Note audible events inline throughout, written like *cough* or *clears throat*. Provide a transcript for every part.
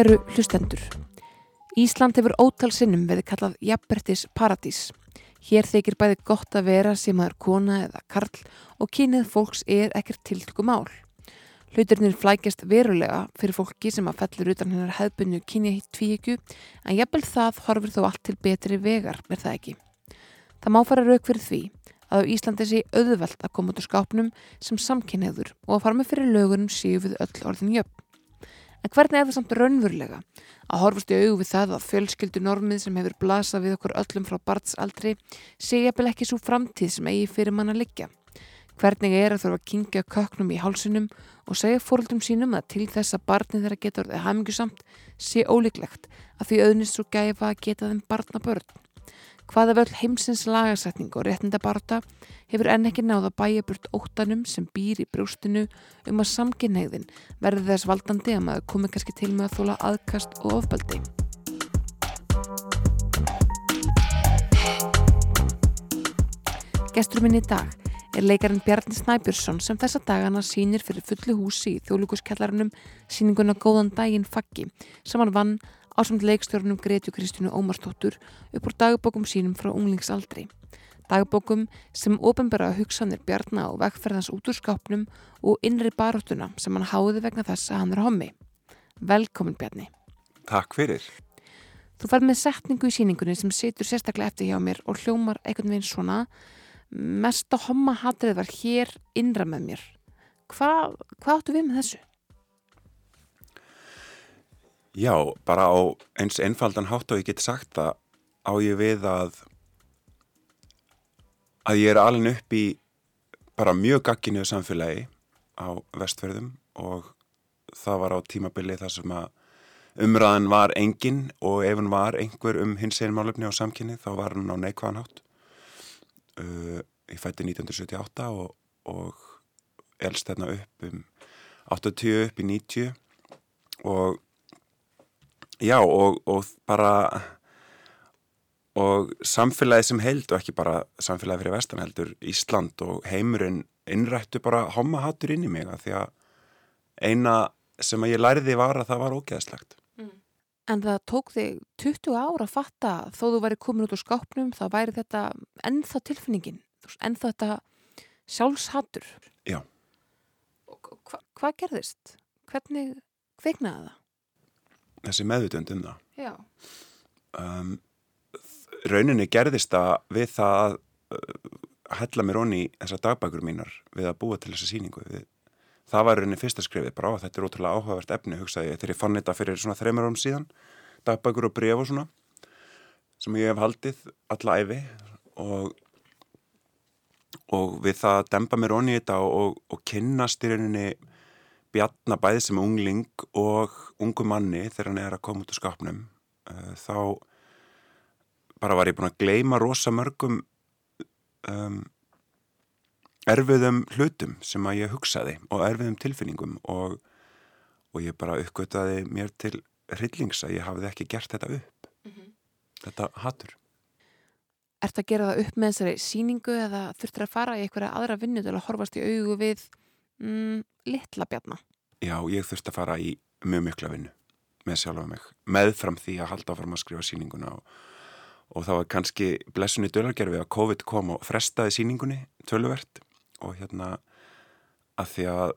Kæru hlustendur. Ísland hefur ótal sinnum verið kallað jafnbertis paradís. Hér þykir bæði gott að vera sem að er kona eða karl og kynið fólks er ekkert tiltöku mál. Hlutirnir flækjast verulega fyrir fólki sem að fellur utan hennar hefðbunnu kynja hitt tvíekju en jafnvel það horfir þó allt til betri vegar, er það ekki. Það má fara rauk fyrir því að á Íslandi sé auðvelt að koma út á skápnum sem samkynniður og að fara með fyrir lögunum séu við öll orðin jöfn. En hvernig er það samt raunverulega? Að horfast í augu við það að fjölskyldu normið sem hefur blasað við okkur öllum frá barnsaldri sé jafnvel ekki svo framtíð sem eigi fyrir mann að liggja. Hvernig er að þurfa að kingja köknum í hálsunum og segja fóröldum sínum að til þess að barnið þeirra geta orðið hamingusamt sé ólíklegt að því auðnist svo gæfa að geta þeim barna börn. Hvaða völd heimsins lagarsetning og réttindabarta hefur enn ekki náða bæjaburt óttanum sem býr í brjóstinu um að samkynneigðin verði þess valdandi að maður komi kannski til með að þóla aðkast og ofbeldi. Gestur minn í dag er leikarinn Bjarni Snæbjörnsson sem þessa dagana sínir fyrir fullu húsi í þjóluguskjallarunum síninguna Góðan daginn faggi sem hann vann ásamt leikstjórnum Gretju Kristínu Ómarsdóttur upp úr dagbókum sínum frá unglingsaldri. Dagbókum sem ofinbara hugsanir bjarna og vegferðans út úr skápnum og innri baróttuna sem hann háði vegna þess að hann er hommi. Velkomin Bjarni. Takk fyrir. Þú fær með setningu í síningunni sem situr sérstaklega eftir hjá mér og hljómar einhvern veginn svona mest að homma hatrið var hér innra með mér. Hva, hvað áttu við með þessu? Já, bara á eins einfaldan hátt og ég get sagt það á ég við að að ég er alveg upp í bara mjög gagginuðu samfélagi á vestferðum og það var á tímabili þar sem að umræðan var engin og ef hann var einhver um hins einn málöfni á samkynni þá var hann á neikvæðan hátt. Uh, ég fætti 1978 og, og elst þarna upp um 80 upp í 90 og Já og, og bara og samfélagi sem held og ekki bara samfélagi fyrir vestan heldur Ísland og heimurinn innrættu bara homahattur inn í mig því að eina sem að ég læriði var að það var ógeðslegt. Mm. En það tók þig 20 ára að fatta þó þú væri komin út úr skápnum þá væri þetta ennþá tilfinningin, ennþá þetta sjálfshattur. Já. Hva, hvað gerðist? Hvernig kveiknaði það? Þessi meðutönd um það. Um, rauninni gerðist það við það að uh, hella mér onni þessar dagbækur mínar við að búa til þessa síningu við, það var rauninni fyrsta skrifið bara á þetta er ótrúlega áhugavert efni hugsaði ég þegar ég fann þetta fyrir svona þreymur árum síðan dagbækur og bref og svona sem ég hef haldið alla æfi og og við það að dempa mér onni í þetta og, og kynnast í rauninni bjarnabæði sem ungling og ungu manni þegar hann er að koma út úr skapnum uh, þá bara var ég búin að gleima rosa mörgum um, erfiðum hlutum sem að ég hugsaði og erfiðum tilfinningum og, og ég bara uppgötaði mér til hryllings að ég hafði ekki gert þetta upp mm -hmm. þetta hattur Er þetta að gera það upp með þessari síningu eða þurftur að fara í einhverja aðra vinnu til að horfast í augu við mm, litla bjarna? Já, ég þurfti að fara í mjög mikla vinnu með sjálfa mig, meðfram því að halda áfram að skrifa síninguna og, og það var kannski blessunni dölargerfi að COVID kom og frestaði síningunni töluvert og hérna að því að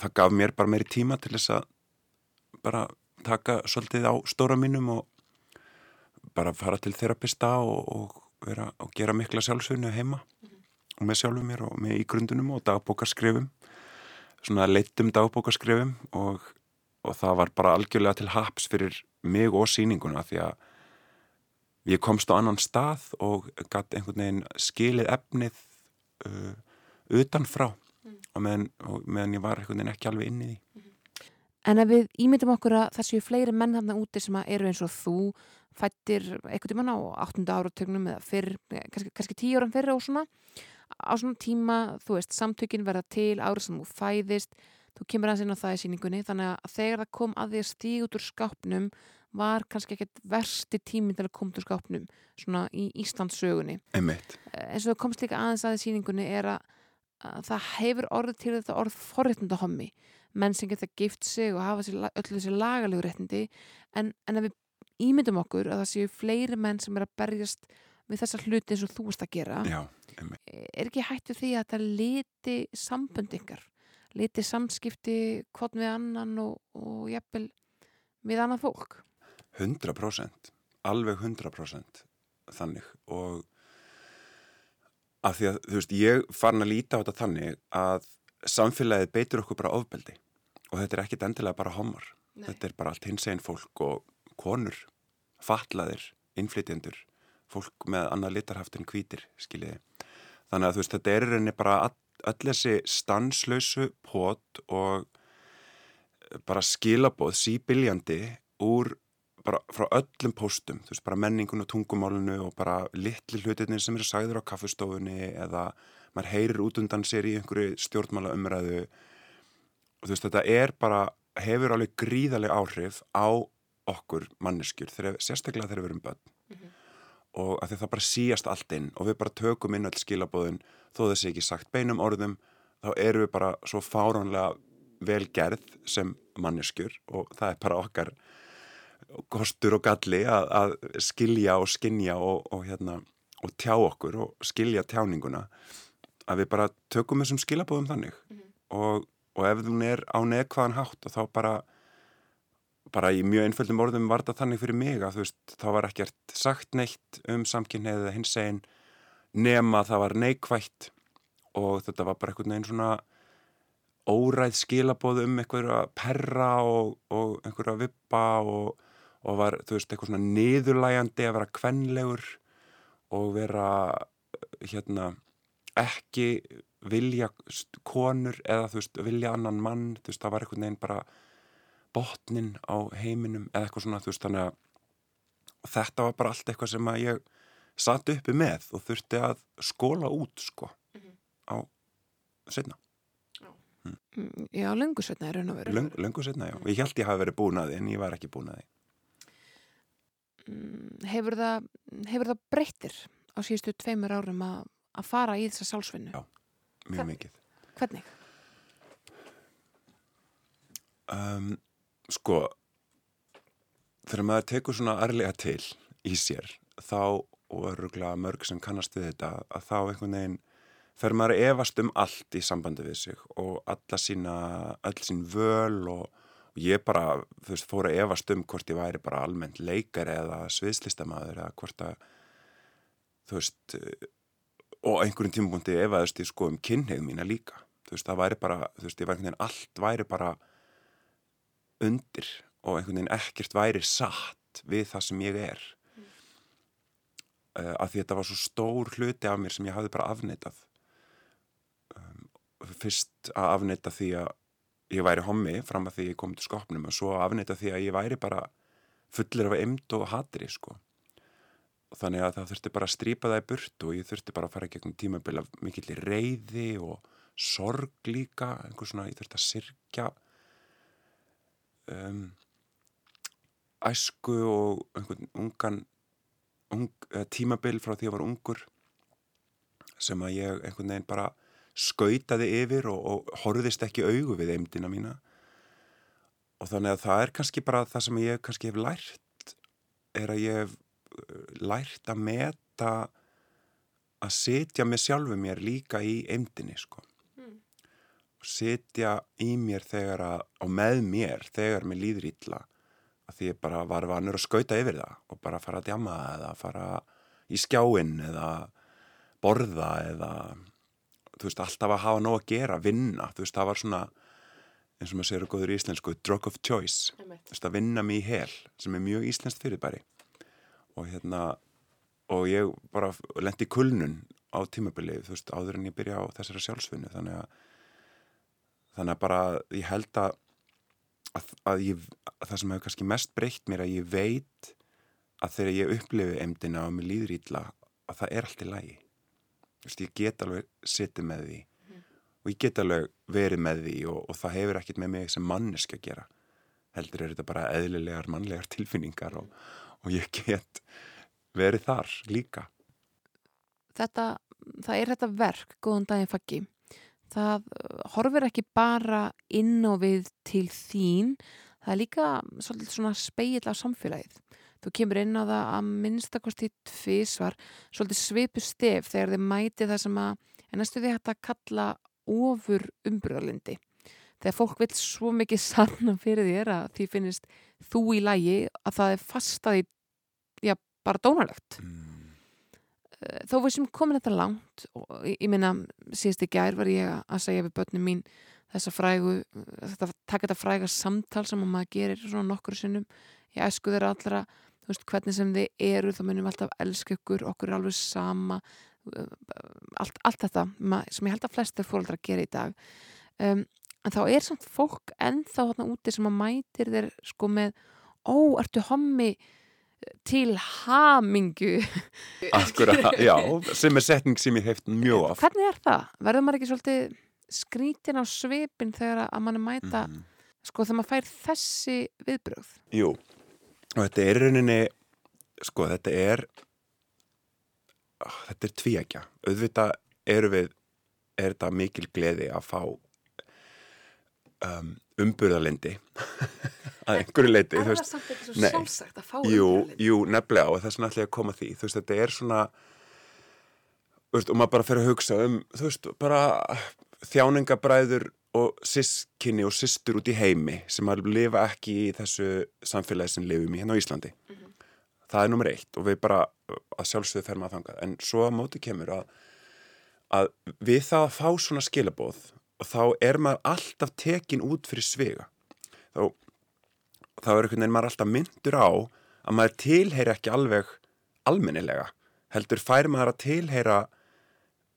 það gaf mér bara meiri tíma til þess að bara taka svolítið á stóra mínum og bara fara til þerapista og, og vera og gera mikla sjálfsvögnu heima mm -hmm. og með sjálfum mér og með ígrundunum og dagbókarskrifum svona leittum dagbókaskrifum og, og það var bara algjörlega til haps fyrir mig og síninguna því að ég komst á annan stað og gæti einhvern veginn skilið efnið uh, utanfrá mm. og, meðan, og meðan ég var einhvern veginn ekki alveg inn í því. Mm. En ef við ímyndum okkur að það séu fleiri menn hann úti sem eru eins og þú fættir einhvern tíman á 8. áratögnum eða fyrr, kannski, kannski 10 áram fyrr og svona á svona tíma, þú veist, samtökin verða til árið sem þú fæðist þú kemur aðeins inn á það í síningunni þannig að þegar það kom að því að stíg út úr skápnum var kannski ekkert versti tími til að koma út úr skápnum svona í Íslandsögunni Einmitt. Eh, eins og það komst líka aðeins að í síningunni er að, að það hefur orðið til þetta orð forréttunda hommi menn sem geta gift sig og hafa sér, la- öll þessi lagalegu réttindi en, en að við ímyndum okkur að það séu fleiri menn sem er að berjast við þessar hluti eins og þú veist að gera já. Er ekki hættu því að þetta liti samböndingar liti samskipti hvort við annan og, og jafnvel við annað fólk? 100% alveg 100% þannig og af því að þú veist ég farin að líta á þetta þannig að samfélagið beitur okkur bara ofbeldi og þetta er ekkit endilega bara homar Nei. þetta er bara allt hins einn fólk og konur, fatlaðir innflytjendur, fólk með annað litarhaft en hvítir, skiljiði þannig að þú veist þetta er rauninni bara öll þessi stanslausu pot og bara skilabóð síbiljandi úr bara frá öllum póstum, þú veist, bara menningun og tungumálunu og bara litli hlutinir sem eru sagður á kaffustofunni eða maður heyrir út undan sér í einhverju stjórnmála umræðu og þú veist, þetta er bara, hefur alveg gríðaleg áhrif á okkur manneskjur, þegar, sérstaklega þegar við erum börn og að því það bara síast allt inn og við bara tökum inn öll skilabóðin þó þessi ekki sagt beinum orðum þá erum við bara svo fáránlega vel gerð sem manneskjur og það er bara okkar kostur og galli að, að skilja og skinja og, og, hérna, og tjá okkur og skilja tjáninguna að við bara tökum þessum skilabóðum þannig. Og, og ef hún er á neðkvaðan hátt og þá bara bara í mjög einföldum orðum var þetta þannig fyrir mig að þú veist, þá var ekkert sagt neitt um samkynneið eða hins einn nema það var neikvætt og þetta var bara einhvern veginn svona óræð skilabóð um einhverja perra og, og einhverja vippa og, og var, þú veist, eitthvað svona niðurlægandi að vera kvenlegur og vera hérna ekki vilja konur eða þú veist, vilja annan mann, þú veist, það var einhvern veginn bara botnin á heiminum eða eitthvað svona, þú veist, þannig að þetta var bara allt eitthvað sem að ég satt uppi með og þurfti að skóla út, sko á setna, Mm, Já, löngu setna er raun og veru. Löng, löngu setna, já. Og ég held ég hafi verið búin að því en ég var ekki búin að því. Mm, Hefur það, hefur það breyttir á síðustu tveimur árum að, að fara í þessa sálsvinnu? Já. mjög Hvern- mikið. Hvernig? um, Sko þegar maður tekur svona arlega til í sér þá og öruglega mörg sem kannast við þetta að þá einhvern veginn fer maður að efast um allt í sambandi við sig og alla sína, öll sín völ og, og ég bara, þú veist, fór að efast um hvort ég væri bara almennt leikari eða sviðslistamaður eða hvort að þú veist og einhverjum tímapunkti efaðist ég sko um kynneið mína líka. Þú veist, það væri bara, þú veist, ég var einhvern veginn allt væri bara undir og einhvern veginn ekkert væri satt við það sem ég er mm. uh, að því þetta var svo stór hluti af mér sem ég hafði bara afneitað um, fyrst að afneita því að ég væri hommi fram að því ég kom til skopnum og svo að afneita því að ég væri bara fullir af emd og hatri sko og þannig að það þurfti bara að strýpa það í burt og ég þurfti bara að fara gegnum tímabil af mikill reyði og sorg líka, einhver svona, ég þurfti að sirkja um, æsku og einhvern ungan ung, tímabil frá því að ég var ungur sem að ég einhvern veginn bara skautaði yfir og, og horfðist ekki augu við eimdina mína. Og þannig að það er kannski bara það sem ég kannski hef lært er að ég hef eh, lært að meta að setja með sjálfu mér líka í eimdini sko setja í mér þegar að, og með mér þegar mér líður illa að því ég bara var vanur að skauta yfir það og bara fara að djama eða fara í skjáinn eða borða eða þú veist, alltaf að hafa nóg að gera, vinna þú veist, það var svona eins og maður segir góður í íslensku, drug of choice. Þú veist, að vinna mig í hel sem er mjög íslenskt fyrirbæri. Og hérna og ég bara lendi kulnun á tímabili, þú veist, áður en ég byrja á þessara sjálfsvinnu, þannig að þannig að bara ég held að, að, að, ég, að það sem hefur kannski mest breytt mér að ég veit að þegar ég upplifi emdina og mér líður ítla að það er allt í lagi. Vist, ég get alveg setið með því og ég get alveg verið með því og, og það hefur ekkert með mig sem manneski að gera. Heldur er þetta bara eðlilegar mannlegar tilfinningar og, og ég get verið þar líka. Þetta, það er þetta verk, góðan daginn faggi það uh, horfir ekki bara inn og við til þín það er líka svolítið svona speill af samfélagið. Þú kemur inn á það að minnstakosti tvísvar svolítið svipu stef þegar þið mæti það sem að en næstu því hægt að kalla ofur umbröðalindi þegar fólk vil svo mikið *laughs* sanna fyrir þér að því finnist þú í lægi að það er fastaði já, bara dónalegt. Mm. Þó við sem komin þetta langt og ég, minna síðast í gær var ég að segja við börnum mín þessa frægu, þetta, taka þetta fræga samtal sem maður gerir svona nokkur sinnum ég æsku þeirra allra. Þú veist hvernig sem þið eru þá munum við alltaf elska ykkur, okkur er alveg sama allt, allt þetta sem ég held að flestir fólkdra gera í dag. Um, en þá er samt fólk ennþá þarna úti sem að mætir þeir sko með ó, ertu hommi til hamingu Akkurat, *laughs* já, sem er setning sem ég heift mjög af Hvernig er það? Verður maður ekki svolítið skrítin á svipin þegar að mann mæta mm. sko þegar maður fær þessi viðbröð Jú, og þetta er rauninni sko þetta er þetta er tvíækja auðvitað eru við er þetta mikil gleði að fá um, umburðalindi *laughs* að einhverju leiti Er það samt ekki svo sjálfsagt að fá jú, jú, nefnilega og þess vegna ætla ég að koma að því. Þú veist, þetta er svona veist, og maður bara fer að hugsa um þú veist, bara þjáningabræður og sískinni og systur út í heimi sem að lifa ekki í þessu samfélagi sem lifum í hérna á Íslandi. Það er nummer eitt og við bara að sjálfsögðu fer maður þangað. En svo að móti kemur að, að við það að fá svona skilabóð og þá er maður alltaf tekin út fyrir svega þá, þá er einhvern veginn maður alltaf myndur á að maður tilheyri ekki alveg almennilega heldur fær maður að tilheyra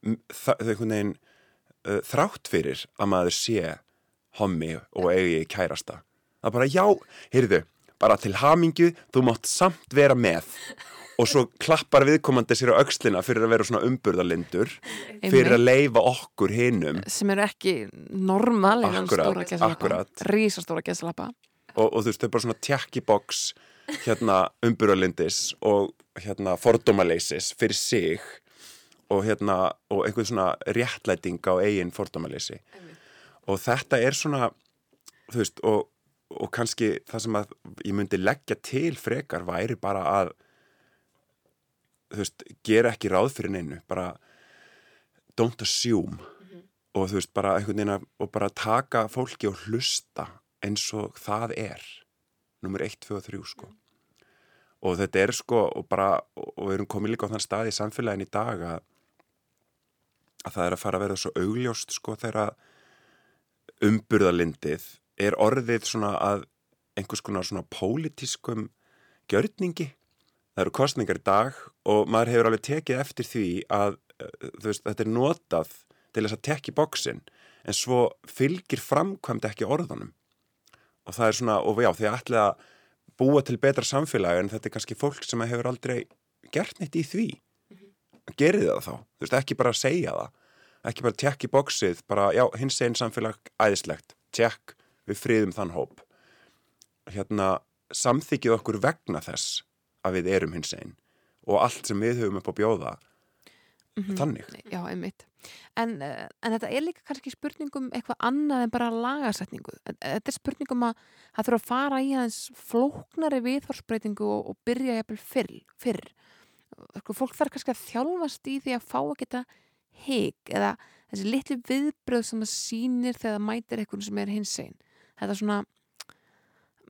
einhvern veginn uh, þrátt fyrir að maður sé hommi og eigi kærasta. Það er bara já, heyrðu bara til hamingju, þú mátt samt vera með. Og svo klappar viðkomandi sér á aukslina fyrir að vera svona umburðalindur fyrir að leifa okkur hinnum sem eru ekki normal Akkurat, akkurat. rísastóra gæslappa og, og þú veist, þau er bara svona tjekkiboks hérna umburðalindis og hérna fordómaleysis fyrir sig og hérna og einhvern svona réttlæting á eigin fordómaleysi. Og þetta er svona þú veist, og, og kannski það sem að ég myndi leggja til frekar væri bara að þú veist, gera ekki ráð fyrir neinu, bara don't assume. Og þú veist, bara einhvern veginn að og bara taka fólki og hlusta eins og það er. Nummer 1, 2 og 3 sko. Og þetta er sko og bara, og við erum komið líka á þann stað í samfélagin í dag að að það er að fara að vera svo augljóst sko þegar umburðalindið er orðið svona að einhvers konar svona pólitískum gjörningi. Það eru kostningar í dag og maður hefur alveg tekið eftir því að uh, veist, þetta er notað til þess að tekja bóksinn en svo fylgir framkvæmt ekki orðunum og það er svona, og já, því ætla að búa til betra samfélagi en þetta er kannski fólk sem hefur aldrei gert neitt í því. Gerið það þá, þú veist, ekki bara að segja það. Ekki bara tjekk í bóksið bara, já, hins einn samfélag æðislegt. Tjekk, við friðum þann hóp. Hérna samþykið okkur vegna þess að við erum hins einn og allt sem við höfum upp á bjóða þannig Já, einmitt. En, uh, en þetta er líka kannski spurningum eitthvað annað en bara lagasetningu. Þetta er spurningum að það þurfa að fara í aðeins flóknari viðhorsbreytingu og, og byrja jafnvel fyrr. fyrr. Sko, fólk þarf kannski að þjálfast í því að fá að geta hig eða þessi litlu viðbröð sem það sýnir þegar það mætir eitthvað sem er hins einn. Þetta er svona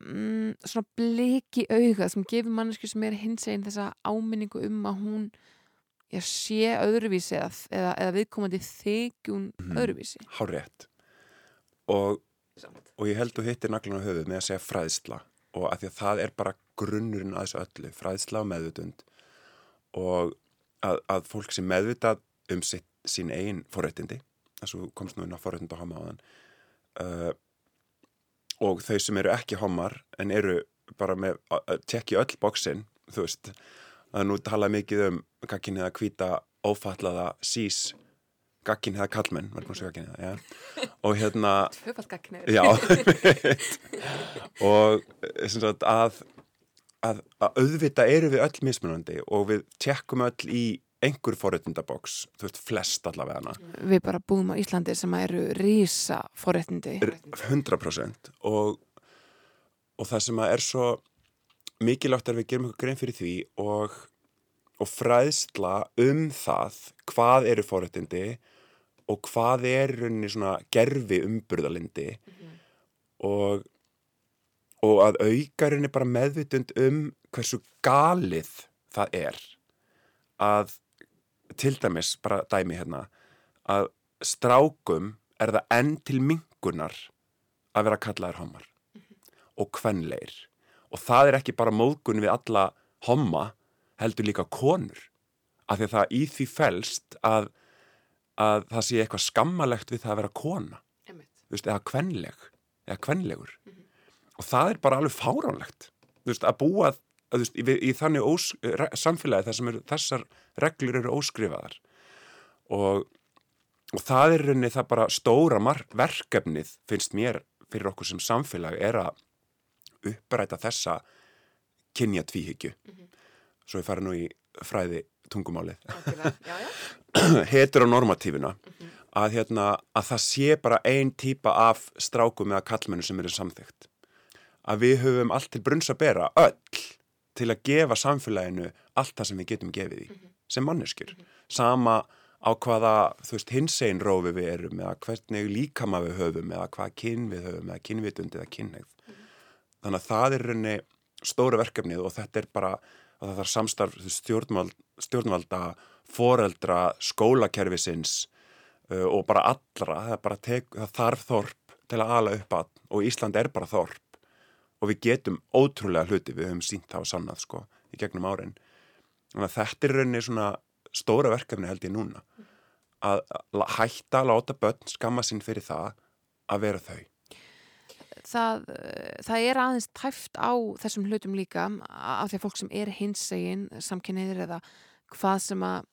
mm, svona bliki auga sem gefur mannesku sem er hins einn þessa áminningu um að hún ég sé öðruvísi eða, eða, eða viðkomandi þykjun Mhm. öðruvísi. Hárétt og, og ég held þú hittir naglun á höfuð með að segja fræðsla. Og að því að það er bara grunnurinn að þessu öllu, fræðsla og meðvutund og að, að fólk sem meðvitað um sitt, sín eigin forréttindi þess að komst nú inn á hama á þann uh, og þau sem eru ekki homar en eru bara með að tekja öll bóksinn, þú veist að nú tala mikið um gagginniða hvíta ófallaða sís kallmenn að segja gagginniða, já *laughs* og hérna, *laughs* og sem sagt að, að, að auðvita eru við öll mismunandi og við tjekkum öll í einhver forréttindaboks, þú veist, flest allavega hana. Við bara búum á Íslandi sem eru rísa forréttindi. 100% og, og það sem að er svo mikilvægt er að við gerum eitthvað grein fyrir því og, og fræðsla um það hvað eru forréttindi og hvað er rauninni svona gerfi umburðalindi og, og að auka rauninni bara meðvitund um hversu galið það er. Að til dæmis, bara dæmi hérna að strákum er það enn til mingunar að vera kallaðir hommar og kvenleir og það er ekki bara móðgun við alla homma heldur líka konur. Af því að það í því felst að, að það sé eitthvað skammalegt við það að vera kona. Veist, eða kvenleg eða kvenlegur. Og það er bara alveg fáránlegt. Veist, að búa að, veist, í, í þannig ós, samfélagi þar sem er, þessar reglur eru óskrifaðar. Og, og það er rauninni það bara stóra verkefnið finnst mér fyrir okkur sem samfélag er að uppræta þessa kynja tvíhyggju. Svo ég fara nú í fræði tungumálið. *clears throat* Heteronormatífuna að, hérna, að það sé bara ein típa af strákum eða kallmennu sem eru samþygt að við höfum allt til brunns að bera öll til að gefa samfélaginu allt það sem við getum gefið í sem manneskjur. Sama á hvaða þú veist hinsegin rófi við erum eða hvernig líkama við höfum eða hvað kyn við höfum eða kynvitundi eða kynneigð þannig að það er rauninni stóra verkefnið og þetta er bara að það þarf samstarf stjórnvald, stjórnvalda, foreldra, skólakerfisins uh, og bara allra, það, bara tek, það þarf þorp til að ala upp að. Og Ísland er bara þorp. Og við getum ótrúlega hluti, við höfum sínt það á sannað sko í gegnum árin. Þannig að þetta er rauninni svona stóra verkefni held ég núna. Að hætta að láta börn skamma sinn fyrir það að vera þau það, það er aðeins tæft á þessum hlutum líka af því að fólk sem er hinsegin samkynniðir eða hvað sem að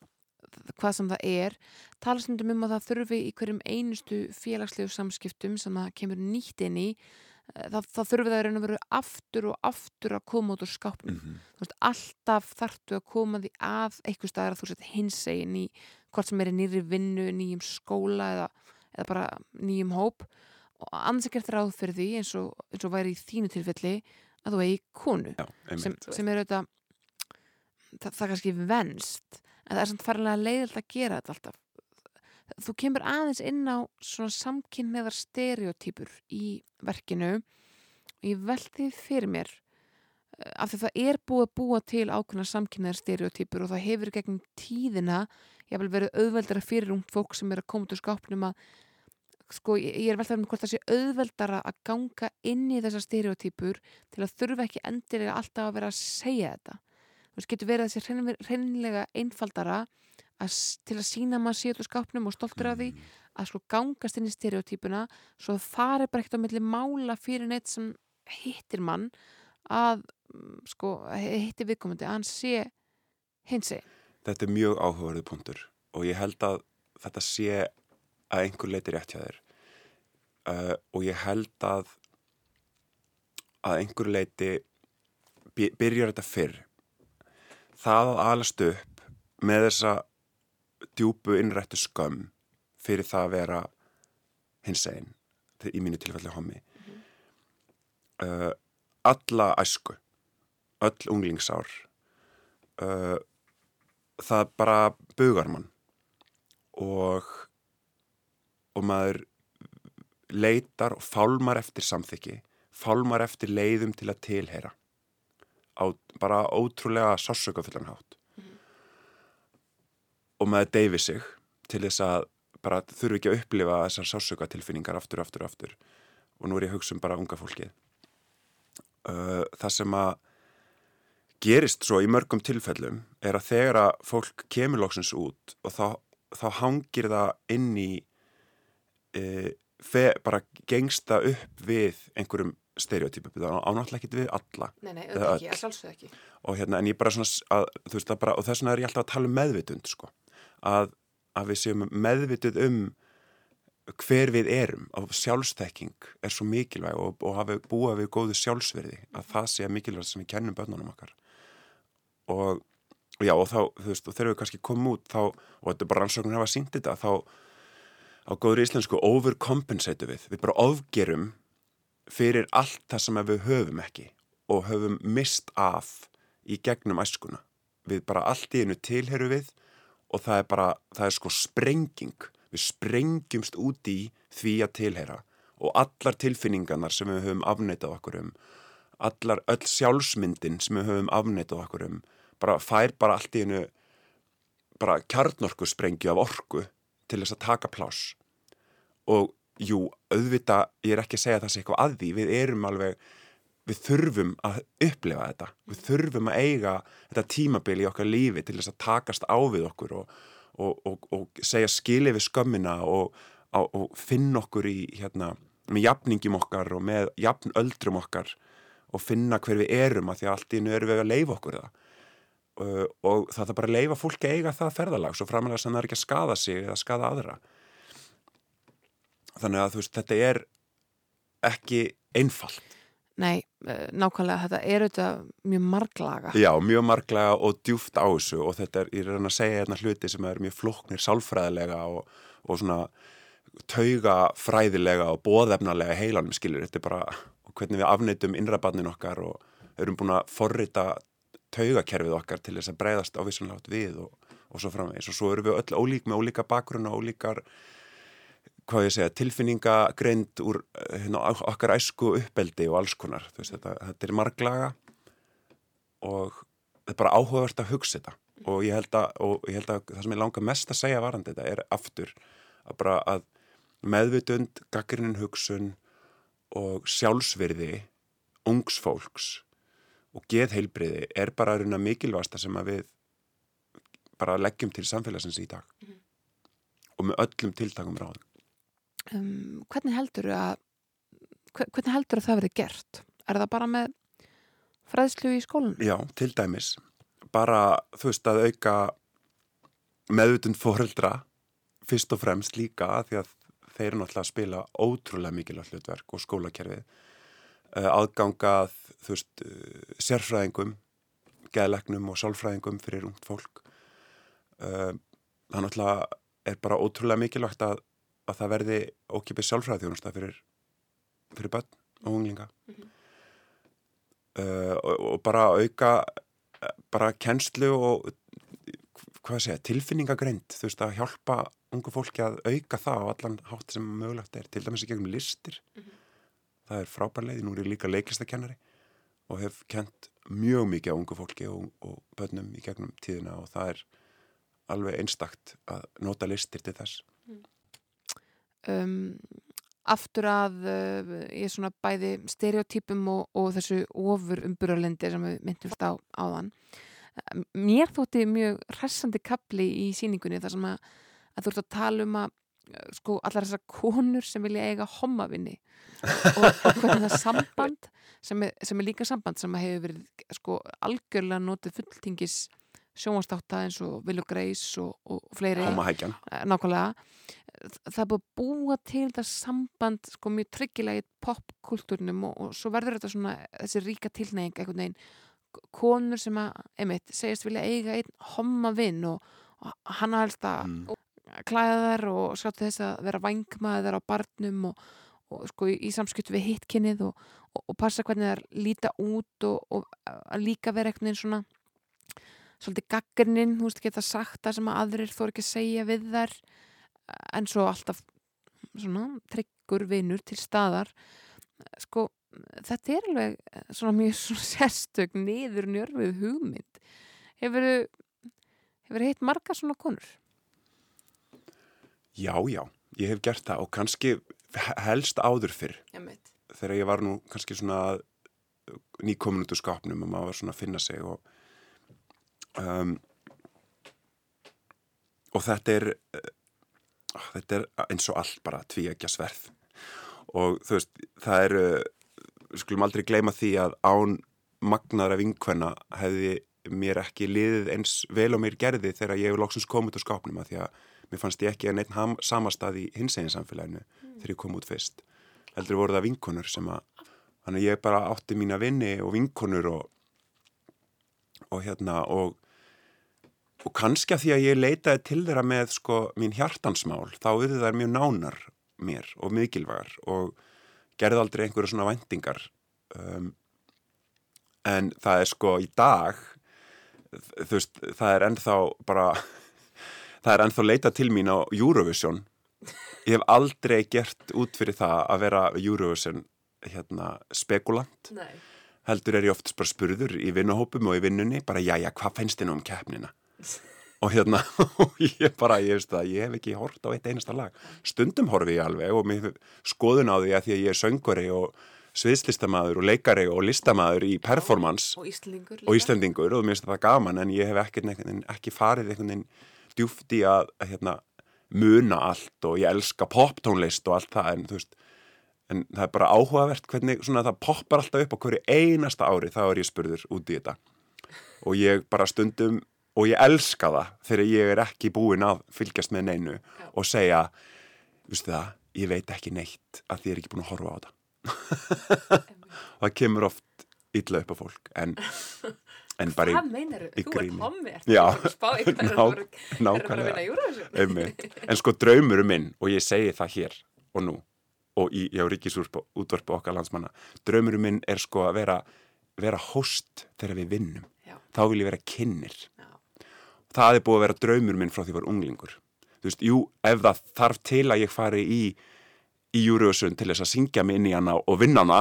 hvað sem það er, tala stundum um að það þurfi í hverjum einustu félagslegu samskiptum sem það kemur nýtt inn í það, það þurfi það að vera aftur og aftur að koma út úr skápnum mm -hmm. alltaf þartu að koma því að eitthvað staðar að þú sett hinsegin í hvort sem er nýri vinnu, nýjum skóla eða, eða bara nýjum hóp og annars er gert ráð fyrir því eins og, eins og væri í þínu tilfelli að þú eigi konu Já, sem, sem er auðvitað það, það kannski venst en það er samt farilega leiðilt að gera þetta alltaf. Þú kemur aðeins inn á svona samkynneðar stereotýpur í verkinu og ég veldi fyrir mér af því það er búið að búa til ákveðna samkynneðar stereotýpur og það hefur gegnum tíðina ég vil verið auðveldara fyrir ung fólk sem er að koma til skápnum að sko ég er veltað um hvort það sé auðveldara að ganga inn í þessar stereotýpur til að þurfa ekki endilega alltaf að vera að segja þetta þú veist, getur verið að sé hreinlega einfaldara að, til að sína maður úr skápnum og stoltur af því að sko gangast inn í stereotýpuna svo það er bara ekkert á milli mála fyrir neitt sem hittir mann að sko hittir viðkomandi að hann sé hinsi. Þetta er mjög áhugaverðu punktur og ég held að þetta sé að einhver leiti rétt hjá þér. Uh, og ég held að að einhver leiti byrjar þetta fyrr. Það að alast upp með þessa djúbu innrættu skömm fyrir það að vera hins einn í mínu tilfelli homi mm -hmm. uh, alla æsku öll unglingsár uh, það bara bugar mann. Og og maður leitar og fálmar eftir samþykki fálmar eftir leiðum til að tilheyra. Á bara ótrúlega sássökafullan hátt. Mm -hmm. og maður deyfi sig til þess að bara þurfi ekki að upplifa þessar sássökatilfinningar aftur, aftur, aftur. Og nú er ég að hugsa um bara unga fólkið. Það sem að gerist svo í mörgum tilfellum er að þegar að fólk kemur lóksins út og þá, þá hangir það inn í e, fe, bara gengsta upp við einhverjum stereotypu á náttúrulega ekki við alla. Nei, nei, auðvitað ekki, að sjálfsögða ekki. Og hérna, en ég bara svona að, þú veist, bara, og þess vegna er ég alltaf að tala um meðvitund sko, að, að við séum meðvituð um hver við erum og sjálfstekking er svo mikilvæg og, og hafa búa við góðu sjálfsverði að það sé mikilvægt sem við kennum börnunum okkar. Og já og þá, þú veist, og þegar við kannski komum út þá, og þetta er bara rannsóknir hafa sínt þetta, þá á góður íslensku overcompensate við, við bara ofgerum fyrir allt það sem við höfum ekki og höfum mist af í gegnum æskuna. Við bara allt í einu tilheru við og það er bara, það er sko sprenging. Við sprengjumst út í því að tilhera og allar tilfinningarnar sem við höfum afneitað okkur um, allar öll sjálfsmyndin sem við höfum afneitað okkur um, bara fær bara allt í einu bara kjarnorku sprengju af orku til þess að taka pláss. Og jú, auðvita, ég er ekki að segja það sé eitthvað að því, við erum alveg við þurfum að upplefa þetta. Við þurfum að eiga þetta tímabil í okkar lífi til þess að takast á við okkur og, og, og, og segja skili við skömmina og finna okkur í hérna, með jafningum okkar og með jafnöldrum okkar og finna hver við erum að því að allt í nöru við að leifa okkur það uh, og það er bara að leifa fólki að eiga það ferðalag svo framalega sem það er ekki að skada sig eða skada aðra þannig að þú veist, þetta er ekki einfalt Nei, eh, nákvæmlega, þetta er auðvitað mjög marglaga. Já, mjög marglaga og djúft á þessu og þetta er, ég er að segja hérna hluti sem er mjög floknir sálfræðilega og, og svona tauga fræðilega og bóðefnalega heilanum skilur. Þetta er bara hvernig við afneitum innrabarnin okkar og erum búin að forrita taugakerfið okkar til þess að breyðast á vissunlátt við og, og svo framvegis. Og svo erum við öll ólík með ólíka bakgrunn og ólíkar hvað ég segja, tilfinningagreind úr hérna, okkar æsku uppeldi og alls konar, veist, þetta, þetta er marglaga og þetta er bara áhugavert að hugsa þetta. Og ég að, ég held að það sem ég langar mest að segja varandi þetta er aftur að bara að meðvitund, gaggrinin hugsun og sjálfsverði ungs fólks og geðheilbriði er bara runa mikilvægsta sem að við bara leggjum til samfélagsins í dag mm -hmm. og með öllum tiltakum ráðum um, hvernig heldur að hvernig heldur að það verið gert? Er það bara með fræðslu í skólunum? Já, til dæmis bara, þú veist, að auka meðutund fóreldra fyrst og fremst líka því að þeir eru náttúrulega að spila ótrúlega mikilvægt hlutverk og skólakerfið aðgangað þú veist, uh, sérfræðingum geðlegnum og sálfræðingum fyrir ungt fólk uh, það náttúrulega er bara ótrúlega mikilvægt að að það verði ókipið sjálfræðþjónusta fyrir, fyrir börn og unglinga mm -hmm. uh, og, og bara auka bara kennslu og hvað segja, tilfinningagreind þú veist að hjálpa ungu fólki að auka það á allan hátt sem mögulegt er til dæmis í gegnum listir mm -hmm. Það er frábærleið, nú er ég líka leiklistakennari og hef kent mjög mikið á ungu fólki og, og börnum í gegnum tíðina og það er alveg einstakt að nota listir til þess. Um, aftur að uh, ég er svona bæði stereotypum og, og þessu ofur umburarlendi sem við myndumst á áðan. Mér þótti mjög hressandi kapli í síningunni þar sem að, að þú ert að tala um að sko allar þessar konur sem vilja eiga homavinni *laughs* og, og hvernig það samband sem er, sem er líka samband sem hefur verið sko algjörlega notið fulltingis sjónvastáta eins og Vilju Greis og, og fleiri. Eh, Nákvæmlega. Það er búið að búa til þetta samband sko mjög tryggilega í popkultúrnum og, og svo verður þetta svona þessi ríka tilneying einhvern veginn. Konur sem að, einmitt, segist vilja eiga einn homavinn og, og hann að helst að mm. Klæða þær og skáttu þess að vera vangmaður á barnum og, og sko í, samskiptu við hittkinnið og passa hvernig þær líta út og að líka vera einhvern veginn svona svolítið gaggrininn, þú veist, geta sagt það sem að aðrir þór ekki segja við þær en svo alltaf svona tryggur vinnur til staðar sko, þetta er alveg svona mjög *laughs* svona sérstök niður njörfið hugmynd hefur hefur heitt marga svona konur? Já, já, ég hef gert það og kannski helst áður fyrr. Þegar ég var nú kannski svona nýkomin út úr skapnum og maður var svona að finna sig og um, og þetta er uh, þetta er eins og allt bara tvíækja sverð. Og þú veist, það er við skulum aldrei gleyma því að án magnaðara vinkvenna hefði mér ekki liðið eins vel á mér gerði þegar ég hefur lóksins komið út á skápnum að því að mér fannst ég ekki að neitt samastað í hins eginn samfélaginu mm. þegar ég kom út fyrst heldur voru það vinkonur sem að þannig að ég bara átti mína vinni og vinkonur og, og hérna og og kannski að því að ég leitaði til þeirra með sko mín hjartansmál þá auðvitað þær mjög nánar mér og mikilvægar og gerði aldrei einhverju svona vendingar um, en það er sko í dag þú veist, það er ennþá bara það er ennþá leita til mín á Eurovision ég hef aldrei gert út fyrir það að vera Eurovision hérna, spekulant Nei. heldur er ég oft bara spurður í vinnuhópum og í vinnunni, bara já, já, hvað fennst þið nú um keppnina? *laughs* og hérna, og *laughs* ég bara, ég veist það, ég hef ekki hort á eitt einasta lag. Stundum horfi ég alveg og mér skoðun á því að því að ég er söngari og sviðslistamaður og leikari og listamaður í performance og Íslandingur og Íslendingur og mér finnst það gaman en ég hef ekki, ekki farið einhvern veginn djúft í að, að hérna, muna allt og ég elska poptónlist og allt það en veist en það er bara áhugavert hvernig svona, það poppar alltaf upp á hverju einasta ári þá er ég spurður út í þetta og ég bara stundum og ég elska það þegar ég er ekki búin að fylgjast með neinu Já. og segja, viðstu það ég veit ekki neitt að því ég er ekki búin að horfa á þetta og *laughs* það kemur oft illa upp á fólk en, en bara Hvað meinar í þú? Ert ert Já, þú spá ykkur *laughs* ná- er bara að vinna? Einmitt. En sko draumurum minn og ég segi það hér og nú og í, já, ríkisútvarpu okkar landsmanna draumurum minn er sko að vera vera host þegar við vinnum. Já, þá vil ég vera kynnir. Já, það er búið að vera draumur minn frá því að ég var unglingur. Þú veist, jú, ef það þarf til að ég fari í í Júriðsson til þess að syngja mig inn í hana og vinna hana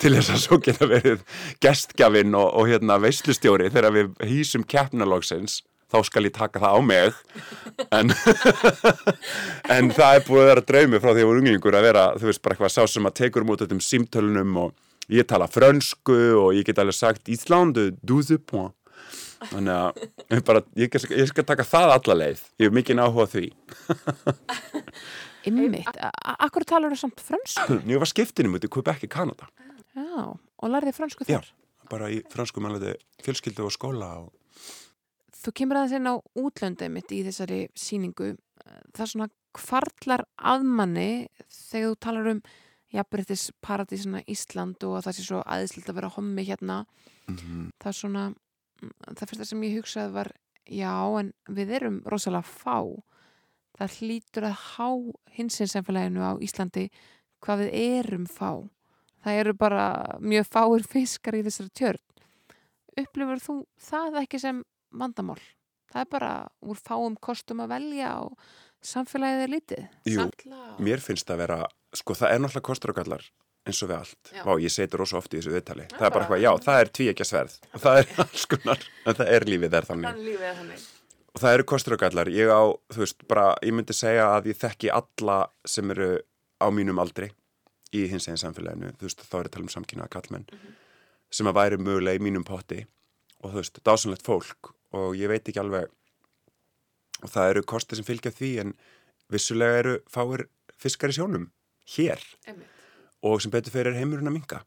til þess að svo geta verið gestgjafinn og, og hérna veislustjóri. Þegar við hýsum keppnalóksins þá skal ég taka það á mig. En, *laughs* en það er búið að vera draumi frá því að ég var unglingur að vera, þú veist, bara eitthvað sá sem að tekur um út þessum símtölunum og ég tala frönsku og ég get alveg sagt Íslandu, 12 point þannig að ég, bara, ég, ég skal taka það alla leið. Ég hef mikið áhuga því *laughs* Ymmit, akkur talar þú samt frönsku? *clears throat* ég var skiptinum út í Quebec í Kanada Já, og lærði frönsku Já. þar? bara í fransku mannleiti fjölskyldu og skóla og... Þú kemur aðeins inn á útlöndið mitt í þessari síningu. Það er svona kvartlar aðmanni þegar þú talar um jafnbryttis paradísina Ísland og að það sé svo aðeinslega að vera hommi hérna. mm Það er svona, það fyrsta sem ég hugsaði var, já, en við erum rosalega fá. Það hlýtur að há hinsins samfélaginu á Íslandi hvað við erum fá. Það eru bara mjög fáir fiskar í þessari tjörn. Upplifur þú það ekki sem vandamál? Það er bara úr fáum kostum að velja og samfélagið er lítið. Jú, Sandla mér finnst það vera sko það er náttúrulega kostur og gallar eins og við allt Já. Vá, ég seti rosa oft í þessu viðtali Já, það er bara bara- eitthvað, já, það er tví ekki að sverð og það er *laughs* alls konar, en það er lífið er þannig Þannig lífið er þannig. Það eru kostur og gallar, ég á, þú veist bara, ég myndi segja að ég þekki alla sem eru á mínum aldri í hins eginn samfélaginu, þú veist, þá er að tala um samkynnaða kallmenn sem að væri mögulega í mínum potti. Og þú veist, dásanlegt fólk. Og ég veit ekki alveg og það eru kostir sem fylgja því en vissulega eru fáir fiskar í sjónum hér. Einmitt. og sem betur fyrir heimurinn að minga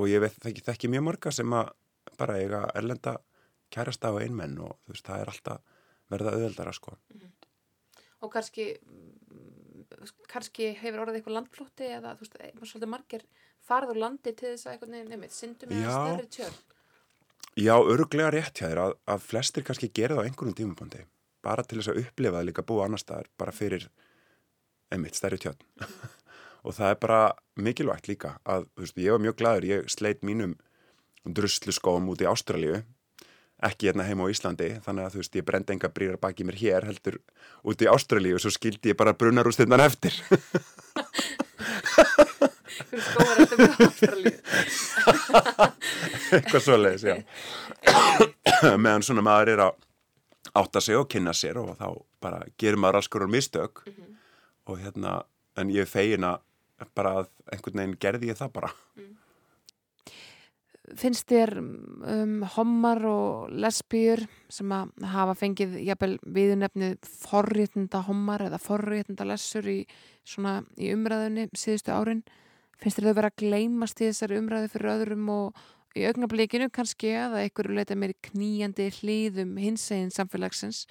og ég veit þekki, þekki mjög marga sem að bara eiga erlenda kærasta og einmenn. Og þú veist, það er alltaf verða auðveldara sko. Og kannski, mm, kannski hefur orðið eitthvað landflótti eða þú veist, eitthvað svolítið margir farið úr landi til þess að eitthvað nefnir, nefnir, syndum eða stærri tjörn. Já, öruglega rétt hjá þér að, að flestir kannski gera það á einhverjum tímapunkti bara til þess að upplifa það líka búa annar staðar bara fyrir einmitt stærri tjörn *laughs* og það er bara mikilvægt líka að, þú veist, ég var mjög gladur, ég sleit mínum druslu skóum út í Ástralíu ekki hérna heima á Íslandi þannig að þú veist, ég brendi enga brýrar baki mér hér heldur út í Ástralíu og svo skildi ég bara brunarústinnan eftir. Fyrir skóar eftir mjög ástralíu. eitthvað svoleiðis, já. Meðan svona maður er að átta sig og kynna sér og þá bara gerir maður alls konar mistök og hérna, en ég fegin að bara að einhvern veginn gerði ég það bara Finnst þér um, hommar og lesbíur sem að hafa fengið jafnvel viðunefnið forréttinda hommar eða forréttinda lessur í, svona, í umræðunni síðustu árin? Finnst þér þau vera að gleymast í þessari umræðu fyrir öðrum og í augnablikinu kannski að einhverju leita meiri kníjandi hlýðum hinsegin samfélagsins?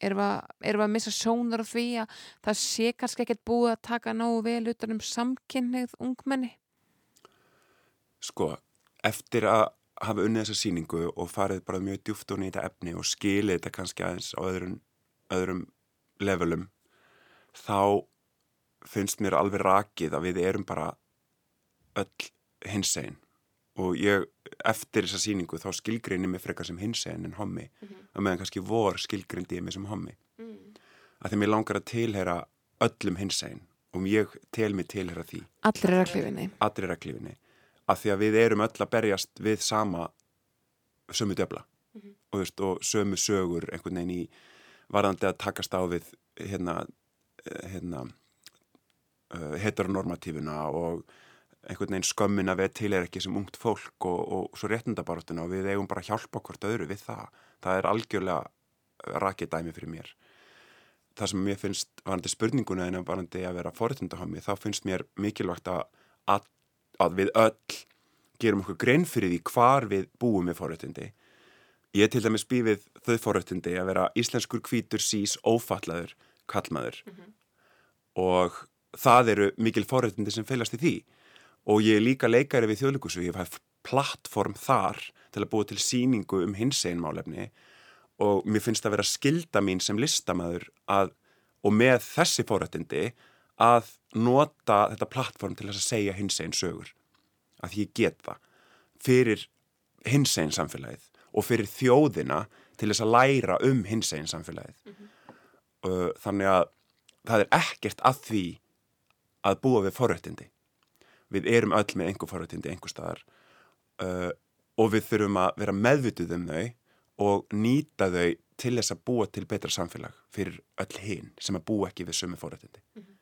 Erum við, erum við að missa sjónar á því að það sé kannski ekkert búið að taka nógu vel utan um samkynnið ungmenni? sko, eftir að hafa unnið þessa síningu og farið bara mjög djúft og nýta efni og skilið þetta kannski aðeins á öðrum, öðrum levelum þá finnst mér alveg rakið að við erum bara öll hinsegin. Og ég eftir þessa síningu þá skilgreinir mig frekar sem hinsegin en hommi. Mm -hmm. og meðan kannski vor skilgreindi ég mig sem hommi. Mm. að því mér langar að tilheyra öllum hinsegin og ég tel mig tilheyra því. Allir er að klifinni Allir er að klifinni að því að við erum öll að berjast við sama sömu döbla mm -hmm. og, veist, og sömu sögur einhvern veginn í varðandi að takast á við hérna, eh, hérna uh, heteronormatífuna og einhvern veginn skömmin að við til er ekki sem ungt fólk og, og svo réttindabaróttuna og við eigum bara að hjálpa hvort öðru við það. Það er algjörlega rakið dæmi fyrir mér. Það sem mér finnst varandi spurninguna en varandi að vera forréttindahami þá finnst mér mikilvægt að, að, við öll gerum okkur grein fyrir því hvar við búum við forréttindi. Ég til dæmis bý við þau forréttindi að vera íslenskur kvítur sís ófallaður kallmaður mm -hmm. og það eru mikil forréttindi sem fylgast í því og ég er líka leikari við þjóðlíkusu, ég hef plattform þar til að búa til síningu um hins einn málefni og mér finnst það að vera skilda mín sem listamæður að, og með þessi fórættindi að nota þetta plattform til þess að segja hins einn sögur að ég get það fyrir hins einn samfélagið og fyrir þjóðina til þess að læra um hins einn samfélagið mm -hmm. þannig að það er ekkert að því að búa við fórættindi við erum öll með einhver forrættindi einhver staðar uh, og við þurfum að vera meðvituð um þau og nýta þau til þess að búa til betra samfélag fyrir öll hinn sem að búa ekki við sömu forrættindi. Mm -hmm.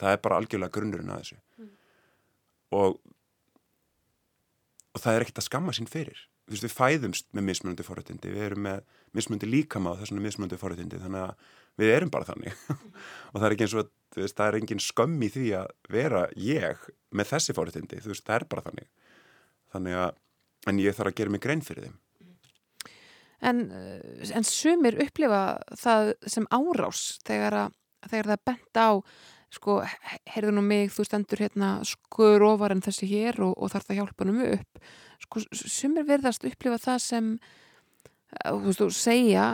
Það er bara algjörlega grunnurinn að þessu. Mm og, og það er ekkert að skamma sín fyrir. Þú veist, við fæðumst með mismunandi forrættindi, við erum með mismunandi líkama á þessuna mismunandi forrættindi, þannig að við erum bara þannig. *laughs* Og það er ekki eins og veist, það er engin skömm í því að vera ég með þessi fórhættindi, þú veist, það er bara þannig þannig að, en ég þarf að gera mig grein fyrir þeim En, en sumir upplifa það sem árás þegar, að, þegar það bent á sko, heyrðu nú mig, þú stendur hérna skur ofar en þessi hér og, og þarf það hjálpa um upp. Sko, sumir verðast upplifa það sem þú veist, þú segja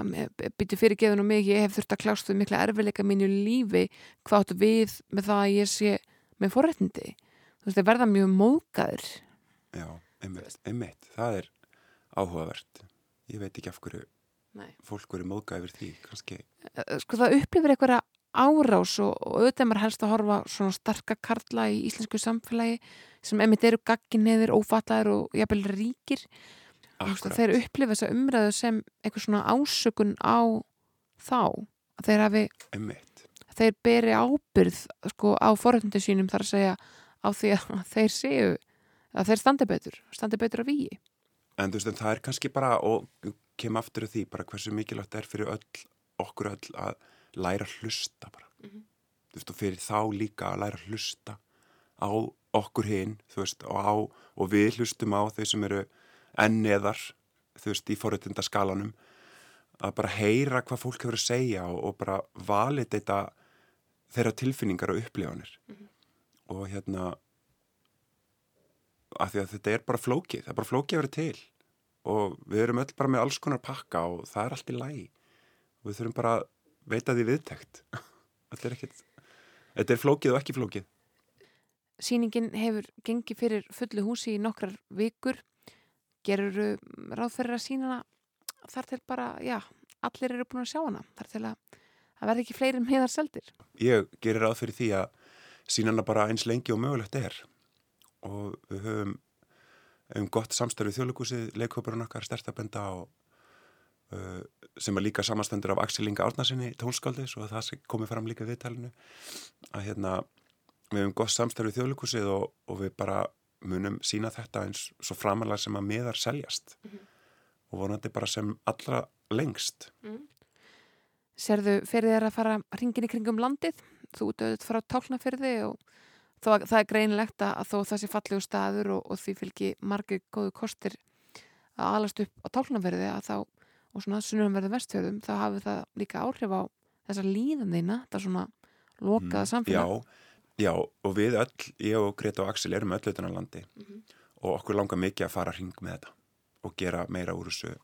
byrju fyrir geðun og mig, ég hef þurft að klástu mikla erfileika mínu lífi. Hvað áttu við með það að ég sé með forrættindi, þú veist, það verða mjög móðgæður Já, einmitt, einmitt, það er áhugavert. Ég veit ekki af hverju Nei. fólk verið móðgæður því, kannski. Eh, eh, Sko það upplifir eitthvað árás og, og auðvitað maður helst að horfa svona starka karla í íslensku samfélagi sem emitt eru gagginniðir, ófallaður og jafnvel ríkir Akkurat. þeir upplifa þessa umræðu sem eitthvað svona ásökun á þá að þeir hafi Einmitt. þeir beri ábyrð sko á forhundu sínum þar að segja á því að *laughs* þeir séu að þeir standi betur, standi betur af víi En þú veist en það er kannski bara og kem aftur af því bara hversu mikilvægt er fyrir öll, okkur öll að læra hlusta bara mm -hmm. þú veist og fyrir þá líka að læra hlusta á okkur hinn þú veist og, á, og við hlustum á þau sem eru enn eðar þú veist í forréttindaskalanum að bara heyra hvað fólk hefur að segja og, og bara valið þetta þeirra tilfinningar og upplifanir mm -hmm. og hérna af því að þetta er bara flókið það er bara flókið að vera til og við erum öll bara með alls konar pakka og það er allt í lægi og við þurfum bara að veita því viðtækt. *laughs* Þetta er ekkit þetta er flókið og ekki flókið. Sýningin hefur gengið fyrir fullu húsi í nokkrar vikur. Gerur ráð fyrir að sína þar til bara, já, allir eru búin að sjá hana, þar til að það verði ekki fleiri meðar seldir. Ég gerir ráð fyrir því að sína hana bara eins lengi og mögulegt er. Og við höfum um gott samstarfið þjóðlugúsið, leikvöpurinn okkar, stertabenda og sem er líka samastendur af Axel Inga Árnarsinni tónskaldis og það komið fram líka viðtælinu að hérna við höfum gott samstarfið þjóðlugúsið og, og við bara munum sína þetta eins svo framalega sem að miðar seljast mm -hmm. og vonandi bara sem allra lengst mm -hmm. Serðu fyrir þér að fara hringin í kringum landið þú döðut frá tálnafyrði og þó, það er greinlegt að þó það sé fallegu staður og, og því fylgji margir góðu kostir að alast upp á tálnafyrði að þá og svona sunnum verður vestfjörðum þá hafi það líka áhrif á þessa líðan þína, það svona lokaða mm, samfélag. Já Já, og við öll, ég og Greta og Axel erum öll utan á landi mm -hmm. og okkur langar mikið að fara hring með þetta og gera meira úr þessu.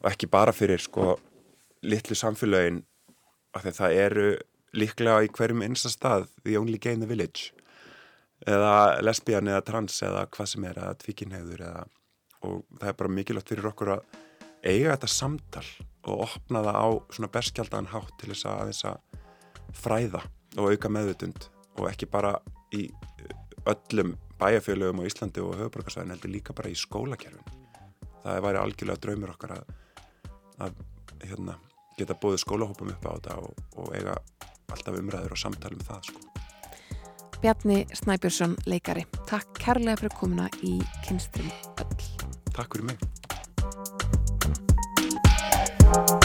Og ekki bara fyrir sko litlu samfélögin af því það eru líklega í hverjum einsta stað the only gay in the village. Eða lesbían eða trans eða hvað sem er eða tvíkinhegður eða og það er bara mikilvægt fyrir okkur að eiga þetta samtal og opna það á svona berskjaldan hátt til þess að þess að fræða og auka meðvutund og ekki bara í öllum bæjarfélögum á Íslandi og höfuborgarsvæðin heldur líka bara í skólakerfin það væri algjörlega draumur okkar að, að hérna, geta bóðið skólahópum upp á þetta og, og eiga alltaf umræður og samtal um það sko. Bjarni Snæbjörnsson, leikari. Takk kærlega fyrir komuna í kynstrum öll Takk fyrir mig thank you